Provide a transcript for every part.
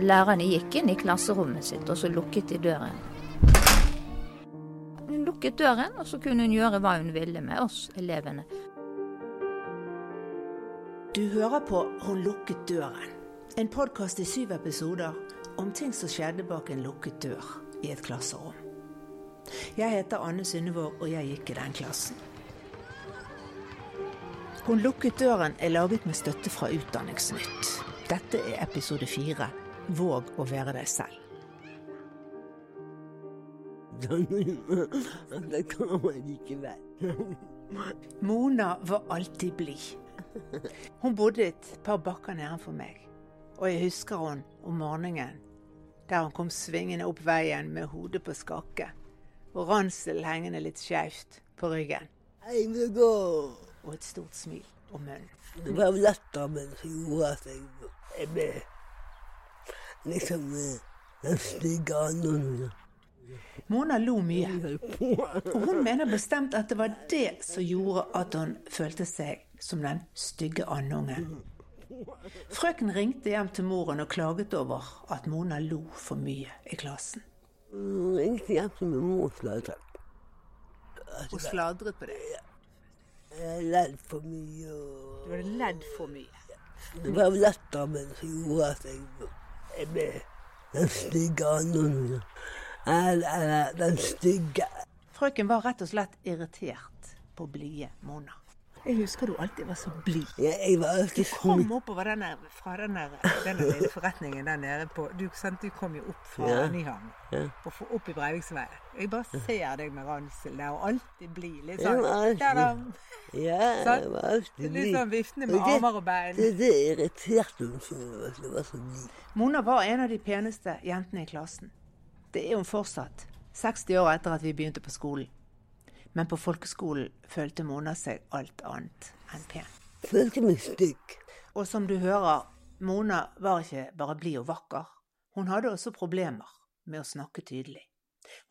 lærerne gikk inn i klasserommet sitt, og så lukket de døren. Hun lukket døren, og så kunne hun gjøre hva hun ville med oss elevene. Du hører på Hun lukket døren, en podkast i syv episoder om ting som skjedde bak en lukket dør i et klasserom. Jeg heter Anne Synnevåg, og jeg gikk i den klassen. Hun lukket døren er laget med støtte fra Utdanningsnytt. Dette er episode fire. Våg å være deg selv. Det kan man ikke være. Mona var alltid blid. Hun bodde et par bakker nedenfor meg, og jeg husker hun om morgenen der hun kom svingende opp veien med hodet på skakke og ransel hengende litt skeivt på ryggen. Og et stort smil om munnen. Det var lattermen som gjorde at jeg ble liksom eh, den stygge anden. Mona lo mye, og hun mener bestemt at det var det som gjorde at hun følte seg som den stygge andungen. Frøken ringte hjem til moren og klaget over at Mona lo for mye i klassen. Hun ringte hjem til min mor og sladret. Hun sladret på det. Jeg ledd for mye. Og... Du hadde ledd for mye. Det var lettere, men det gjorde at jeg, den stygge anden. Den stygge. Frøken var rett og slett irritert på blide Mona. Jeg husker du alltid var så blid. Ja, jeg var alltid Kom oppover den der, fra den der, den der forretningen der nede på Du, sant, du kom jo opp fra Ja. Nyhavn Ja. og opp i Breiviksveien. Jeg bare ser deg med ransel der, og alltid blid. Litt sånn, Ja, jeg var alltid blid. litt sånn viftende med det- armer og bein. Det, det irriterte hun så at jeg var så blid. Mona var en av de peneste jentene i klassen. Det er hun fortsatt, 60 år etter at vi begynte på skolen. Men på folkeskolen følte Mona seg alt annet enn pen. Følte meg stygg. Og som du hører, Mona var ikke bare blid og vakker. Hun hadde også problemer med å snakke tydelig.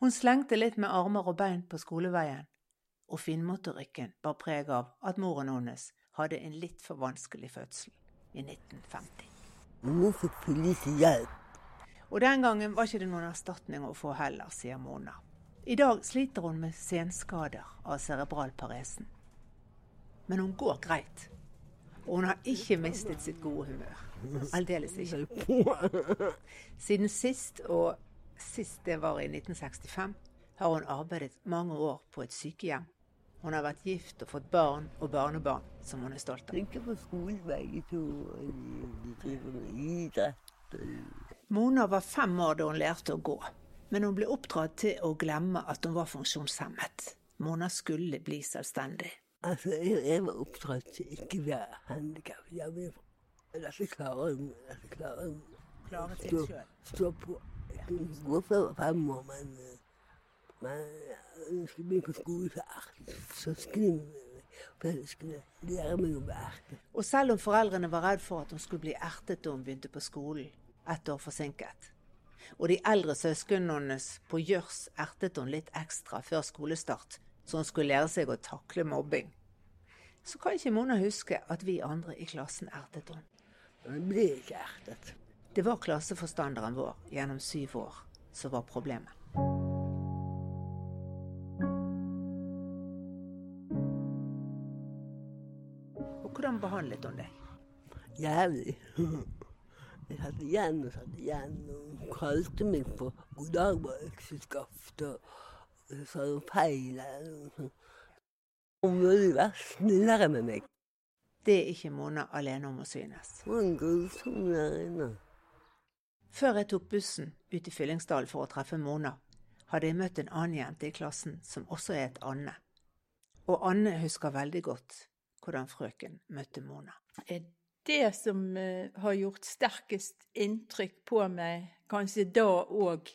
Hun slengte litt med armer og bein på skoleveien, og finmotorikken bar preg av at moren hennes hadde en litt for vanskelig fødsel i 1950. Mor fikk for lite hjelp. Og den gangen var ikke det noen erstatning å få heller, sier Mona. I dag sliter hun med senskader av cerebral paresen. Men hun går greit. Og hun har ikke mistet sitt gode humør. Aldeles ikke. Siden sist, og sist det var i 1965, har hun arbeidet mange år på et sykehjem. Hun har vært gift og fått barn og barnebarn som hun er stolt av. Tenker på skolen begge to. De, de driver med idrett. Mona var fem år da hun lærte å gå, men hun ble oppdratt til å glemme at hun var funksjonshemmet. Mona skulle bli selvstendig. Altså, jeg, jeg var oppdratt til ikke å være handikappet. Jeg Dette klarer hun. Dette klarer hun. Klare til Stå, stå på. Jeg kunne gå før jeg var fem år, men eh, men ja, skulle begynne på skole så artig. søsknene mine. For jeg skulle lære meg å være ertet. Og selv om foreldrene var redd for at hun skulle bli ertet da hun begynte på skolen, ett år forsinket, og de eldre søsknene hennes på Jørs ertet hun litt ekstra før skolestart, så hun skulle lære seg å takle mobbing, så kan ikke Mona huske at vi andre i klassen ertet henne. Jeg ble ikke ertet. Det var klasseforstanderen vår gjennom syv år som var problemet. Og hvordan behandlet hun deg? Jævlig. Jeg satt igjen og satt igjen, og hun kalte meg for 'god dag, bare økseskaft', og og så sa hun feil eller noe sånt. Hun burde være snillere med meg. Det er ikke Mona alene om å synes. Hun grusom lærerinne. Før jeg tok bussen ut i Fyllingsdal for å treffe Mona, hadde jeg møtt en annen jente i klassen som også het Anne. Og Anne husker veldig godt hvordan frøken møtte Mona. er det som eh, har gjort sterkest inntrykk på meg, kanskje da òg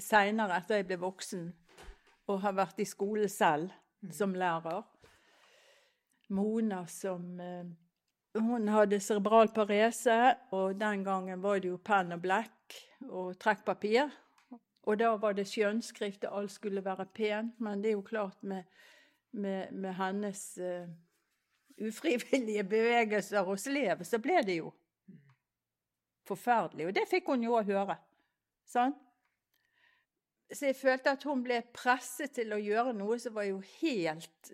seinere, etter jeg ble voksen og har vært i skole selv som lærer. Mona som eh, Hun hadde cerebral parese, og den gangen var det jo penn og blekk og trekkpapir. Og da var det skjønnskrift, og alt skulle være pent, men det er jo klart med, med, med hennes eh, ufrivillige bevegelser hos slev, så ble det jo forferdelig. Og det fikk hun jo òg høre. Sånn? Så jeg følte at hun ble presset til å gjøre noe som var jo helt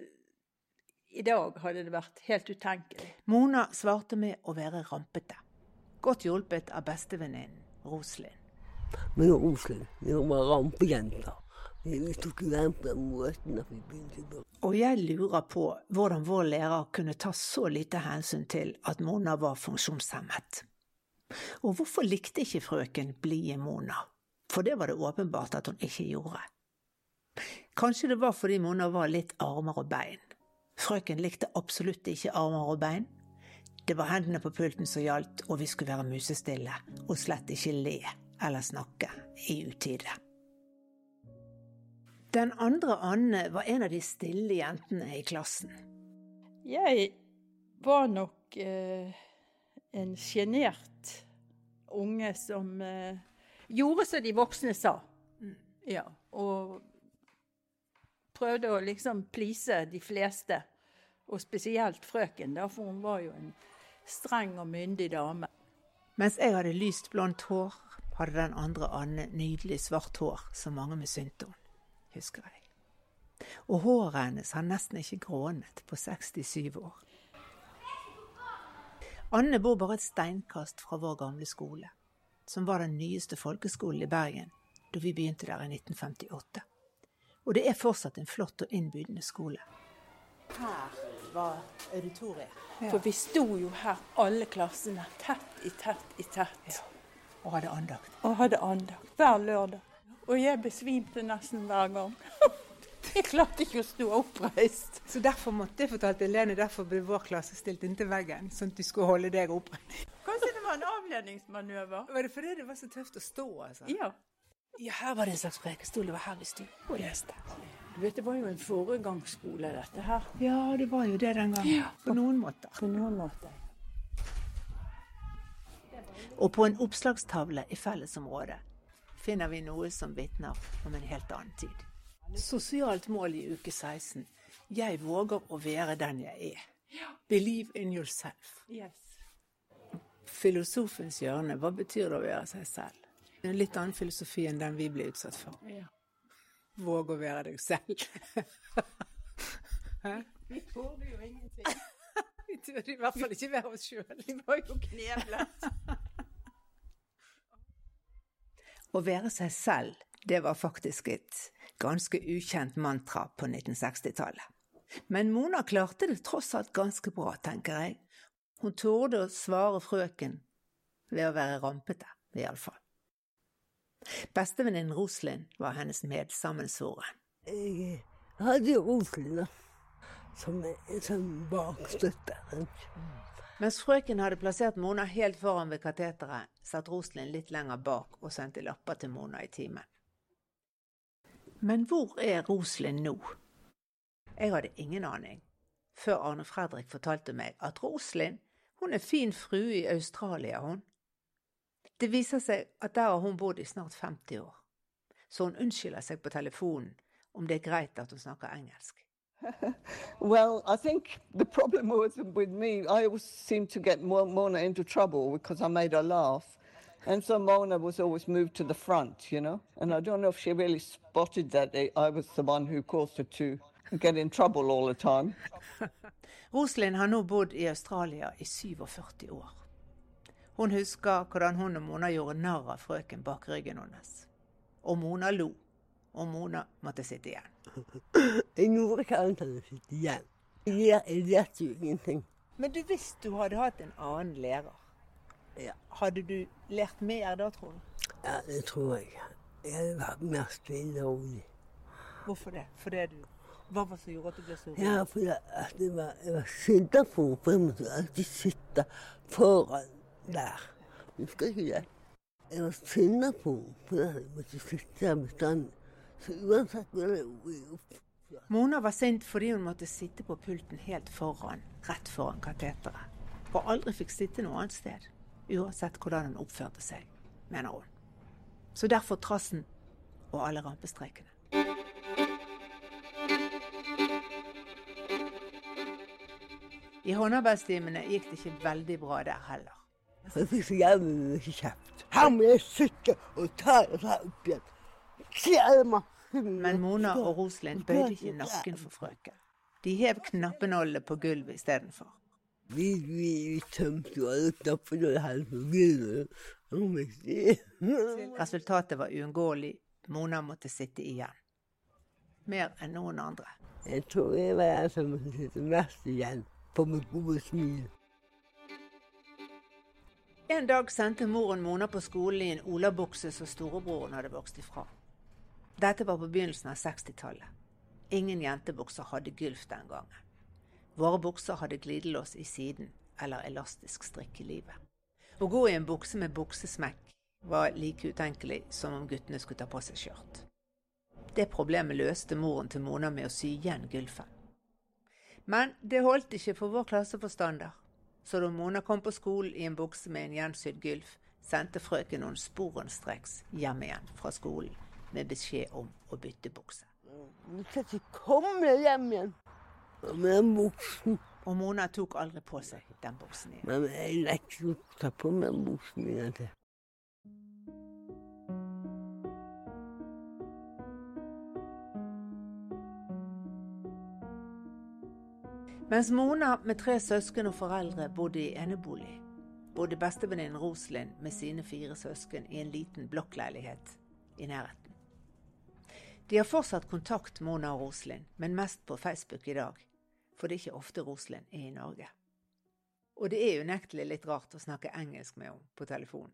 I dag hadde det vært helt utenkelig. Mona svarte med å være rampete. Godt hjulpet av bestevenninnen Roslin. Men Roslin, vi var rampejenter. Vi tok jo være på den måten at vi begynte på. Og jeg lurer på hvordan vår lærer kunne ta så lite hensyn til at Mona var funksjonshemmet. Og hvorfor likte ikke frøken blide Mona? For det var det åpenbart at hun ikke gjorde. Kanskje det var fordi Mona var litt armer og bein. Frøken likte absolutt ikke armer og bein. Det var hendene på pulten som gjaldt, og vi skulle være musestille og slett ikke le eller snakke i utide. Den andre Anne var en av de stille jentene i klassen. Jeg var nok eh, en sjenert unge som eh, gjorde som de voksne sa. Ja, og prøvde å liksom please de fleste. Og spesielt frøken, da, for hun var jo en streng og myndig dame. Mens jeg hadde lyst blondt hår, hadde den andre Anne nydelig svart hår som mange misunte henne husker jeg. Og håret hennes har nesten ikke grånet på 67 år. Anne bor bare et steinkast fra vår gamle skole, som var den nyeste folkeskolen i Bergen da vi begynte der i 1958. Og det er fortsatt en flott og innbydende skole. Her var auditoriet. Ja. For vi sto jo her, alle klassene, tett i tett i tett. Ja. Og hadde andakt. Og hadde andakt hver lørdag. Og jeg besvimte nesten hver gang. Jeg klarte ikke å stå oppreist. Så derfor måtte jeg fortalte Lene, derfor ble vår klasse stilt inntil veggen, sånn at du skulle holde deg oppreist. Kanskje det var en avledningsmanøver? Var det fordi det var så tøft å stå, altså? Ja. Ja, her var det en slags prekestol. Det var her vi sto og leste. Du vet, Det var jo en foregangsskole, dette her. Ja, det var jo det den gangen. Ja. På noen måter. På noen måter. Og på en oppslagstavle i fellesområdet finner vi noe som vitner om en helt annen tid. Sosialt mål i uke 16. Jeg våger å være den jeg er. Believe in yourself. Yes. Filosofens hjørne, hva betyr det å være seg selv? Det er en litt annen filosofi enn den vi blir utsatt for. Ja. Våg å være deg selv. Vi torde jo ingenting. Vi turde i hvert fall ikke være oss sjøl. Vi var jo kneblet. Å være seg selv, det var faktisk et ganske ukjent mantra på 1960-tallet. Men Mona klarte det tross alt ganske bra, tenker jeg. Hun torde å svare frøken ved å være rampete, iallfall. Bestevenninnen Roslin var hennes medsammensvoren. Jeg hadde Roslin da, som, som bakstøtte. Mens frøken hadde plassert Mona helt foran ved kateteret, satt Roslin litt lenger bak og sendte lapper til Mona i timen. Men hvor er Roslin nå? Jeg hadde ingen aning, før Arne Fredrik fortalte meg at Roslin, hun er fin frue i Australia, hun. Det viser seg at der har hun bodd i snart 50 år, så hun unnskylder seg på telefonen om det er greit at hun snakker engelsk. Well, I think the problem was with me, I always seemed to get Mona into trouble because I made her laugh. And so Mona was always moved to the front, you know. And I don't know if she really spotted that I was the one who caused her to get in trouble all the time. Roslin har nå bodd i Australia i 47 år. Hun husker hvordan hun og Mona gjorde narr av frøken bak ryggen hennes. Og Mona lo, og Mona måtte sitte igjen. Jeg gjorde ikke annet enn å sitte igjen. Jeg lærte jo ingenting. Men du hvis du hadde hatt en annen lærer. Ja. Hadde du lært mer da, tror du? Ja, det tror jeg. Jeg hadde vært mer stille og rolig. Hvorfor det? Fordi du Hva var det som gjorde at du ble så rolig? Ja, fordi at jeg var, jeg var henne, for jeg måtte alltid sitte foran der. Husker ikke det? Jeg var henne fordi jeg måtte sitte der bestandig. Mona var sint fordi hun måtte sitte på pulten helt foran, rett foran kateteret. Og aldri fikk sitte noe annet sted. Uansett hvordan hun oppførte seg, mener hun. Så derfor trassen og alle rampestrekene. I håndarbeidstimene gikk det ikke veldig bra der heller. Jeg fikk så jævlig kjeft. Her må jeg sitte og ta det opp igjen. Men Mona og Roslin bøyde ikke nakken for frøken. De hev knappenålene på gulvet istedenfor. Vi, vi, vi tømte jo alle knappene her på gulvet. Resultatet var uunngåelig. Mona måtte sitte igjen. Mer enn noen andre. Jeg tror jeg var den som sitter mest igjen på mitt gode smil. En dag sendte moren Mona på skolen i en olabukse som storebroren hadde vokst ifra. Dette var på begynnelsen av 60-tallet. Ingen jentebukser hadde gulf den gangen. Våre bukser hadde glidelås i siden eller elastisk strikk i livet. Å gå i en bukse med buksesmekk var like utenkelig som om guttene skulle ta på seg skjørt. Det problemet løste moren til Mona med å sy igjen gulfen. Men det holdt ikke for vår klasse for standard. Så da Mona kom på skolen i en bukse med en gjensydd gylf, sendte frøken noen sporenstreks hjem igjen fra skolen med beskjed om å bytte bukse. Du skal ikke komme hjem igjen med den buksen. Og Mona tok aldri på seg den buksen igjen. Men jeg nekter å ta på meg buksen igjen. Mens Mona med tre søsken og foreldre bodde i enebolig, bodde bestevenninnen Roslin med sine fire søsken i en liten blokkleilighet i nærheten. De har fortsatt kontakt, Mona og Roslin, men mest på Facebook i dag, for det er ikke ofte Roslin er i Norge. Og det er unektelig litt rart å snakke engelsk med henne på telefonen.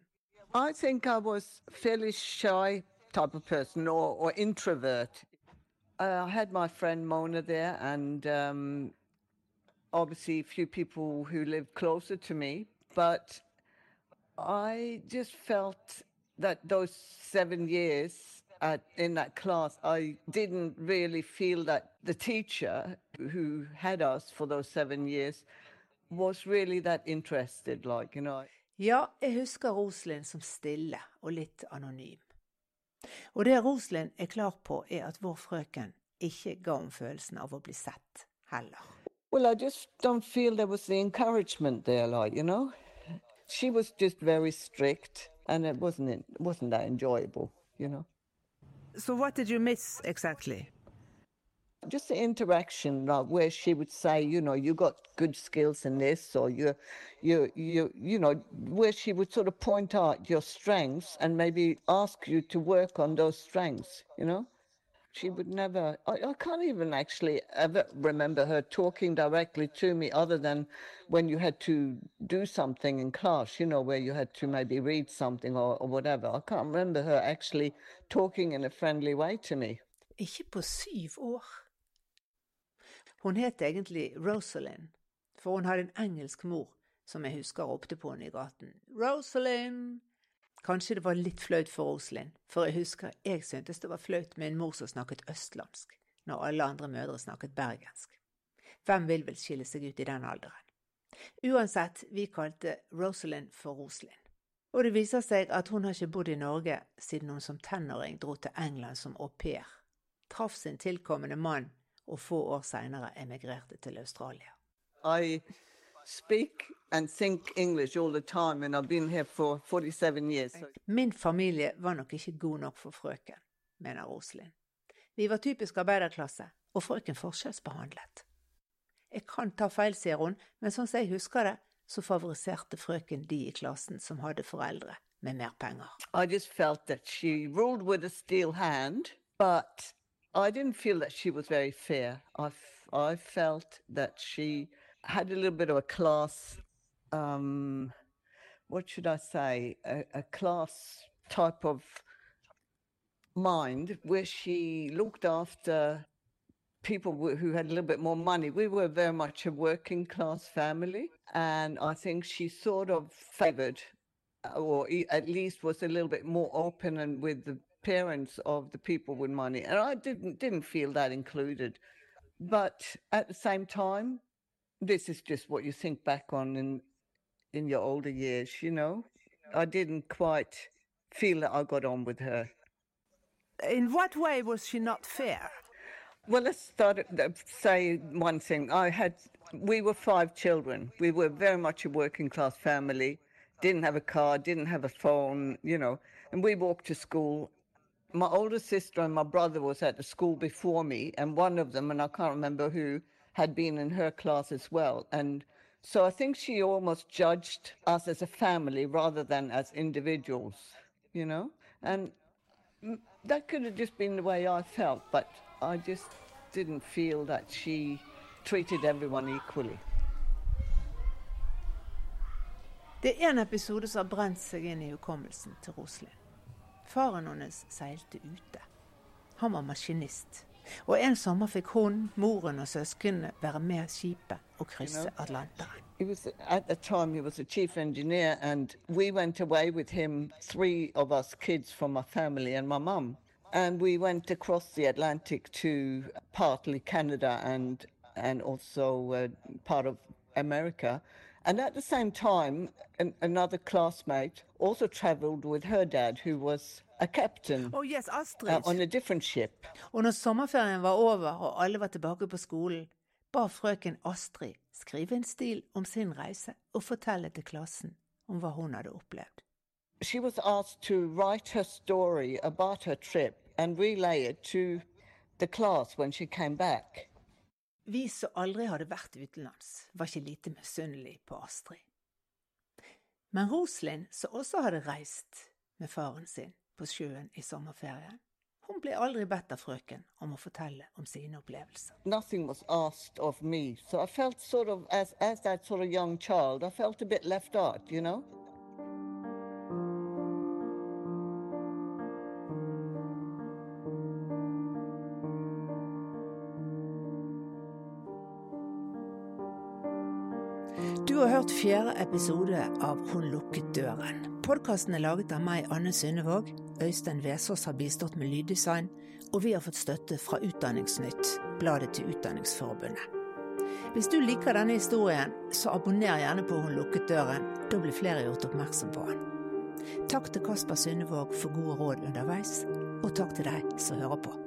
I think I was fairly shy type of person or, or introvert. Uh, I had my friend Mona there, and um, obviously a few people who lived closer to me, but I just felt that those seven years at, in that class, I didn't really feel that the teacher who had us for those seven years was really that interested, like, you know. Ja, jeg husker Roslin som stille og litt anonym. Og det Roslin er klar på, er at vår frøken ikke ga om følelsen av å bli sett, heller. Well, I just don't feel there was the encouragement there, like you know. She was just very strict, and it wasn't it wasn't that enjoyable, you know. So, what did you miss exactly? Just the interaction, like where she would say, you know, you got good skills in this, or you, you, you, you know, where she would sort of point out your strengths and maybe ask you to work on those strengths, you know. She would never, I, I can't even actually ever remember her talking directly to me other than when you had to do something in class, you know, where you had to maybe read something or, or whatever. I can't remember her actually talking in a friendly way to me. Ikke på syv år. Hun het egentlig Rosalind, for hun hadde en engelsk mor som jeg husker ropte på henne i gaten. Rosalind! Kanskje det var litt flaut for Roselin, for jeg husker jeg syntes det var flaut med en mor som snakket østlandsk, når alle andre mødre snakket bergensk. Hvem vil vel skille seg ut i den alderen? Uansett, vi kalte Rosalind for Roselin. Og det viser seg at hun har ikke bodd i Norge siden hun som tenåring dro til England som au pair, traff sin tilkommende mann og få år seinere emigrerte til Australia. I speak and think English all the time, and I've been here for 47 years. So Min familie var nok ikke god nok for frøken, mener Roselin. Vi var typisk arbeiderklasse, og frøken forskjellsbehandlet. Jeg kan ta feil, sier hun, men sånn som jeg husker det, så favoriserte frøken de i klassen som hadde foreldre med mer penger. I just felt that she ruled with a steel hand, but I didn't feel that she was very fair. I, I felt that she had a little bit of a class, um, what should I say, a, a class type of mind where she looked after people who had a little bit more money. We were very much a working class family, and I think she sort of favored, or e- at least was a little bit more open and with the parents of the people with money. And I didn't didn't feel that included, but at the same time, this is just what you think back on in in your older years. You know, I didn't quite feel that I got on with her. In what way was she not fair? Well, let's start at say one thing. I had we were five children. We were very much a working class family, didn't have a car, didn't have a phone, you know, and we walked to school. My older sister and my brother was at the school before me, and one of them, and I can't remember who, had been in her class as well. And so I think she almost judged us as a family rather than as individuals, you know? And that could have just been the way I felt, but I just didn't feel that she treated everyone equally. Det er en episode som har brent seg inn i hukommelsen til Roslin. Faren hennes seilte ute. Han var maskinist. Og en sommer fikk hun, moren og søsknene være med skipet og krysse Atlanteren. He was at the time he was a chief engineer, and we went away with him, three of us kids from my family and my mum, and we went across the Atlantic to partly Canada and and also uh, part of America. And at the same time, an, another classmate also travelled with her dad, who was a captain Oh, yes, uh, on a different ship. Og når sommerferien var over og alle var tilbake på skolen, ba frøken Astrid skrive en stil om sin reise og fortelle til klassen om hva hun hadde opplevd. She was asked to write her story about her trip and relay it to the class when she came back. Vi som aldri hadde vært utenlands, var ikke lite misunnelig på Astrid. Men Roslin, som også hadde reist med faren sin på sjøen i sommerferien, hun ble aldri bedt av frøken om å fortelle om sine opplevelser. nothing was asked of me. So I felt sort of, as, as that sort of young? Fjerde episode av Hun lukket døren. Podkasten er laget av meg, Anne Synnevåg. Øystein Vesaas har bistått med lyddesign, og vi har fått støtte fra Utdanningsnytt, bladet til Utdanningsforbundet. Hvis du liker denne historien, så abonner gjerne på Hun lukket døren. Da blir flere gjort oppmerksom på den. Takk til Kasper Synnevåg for gode råd underveis, og takk til deg som hører på.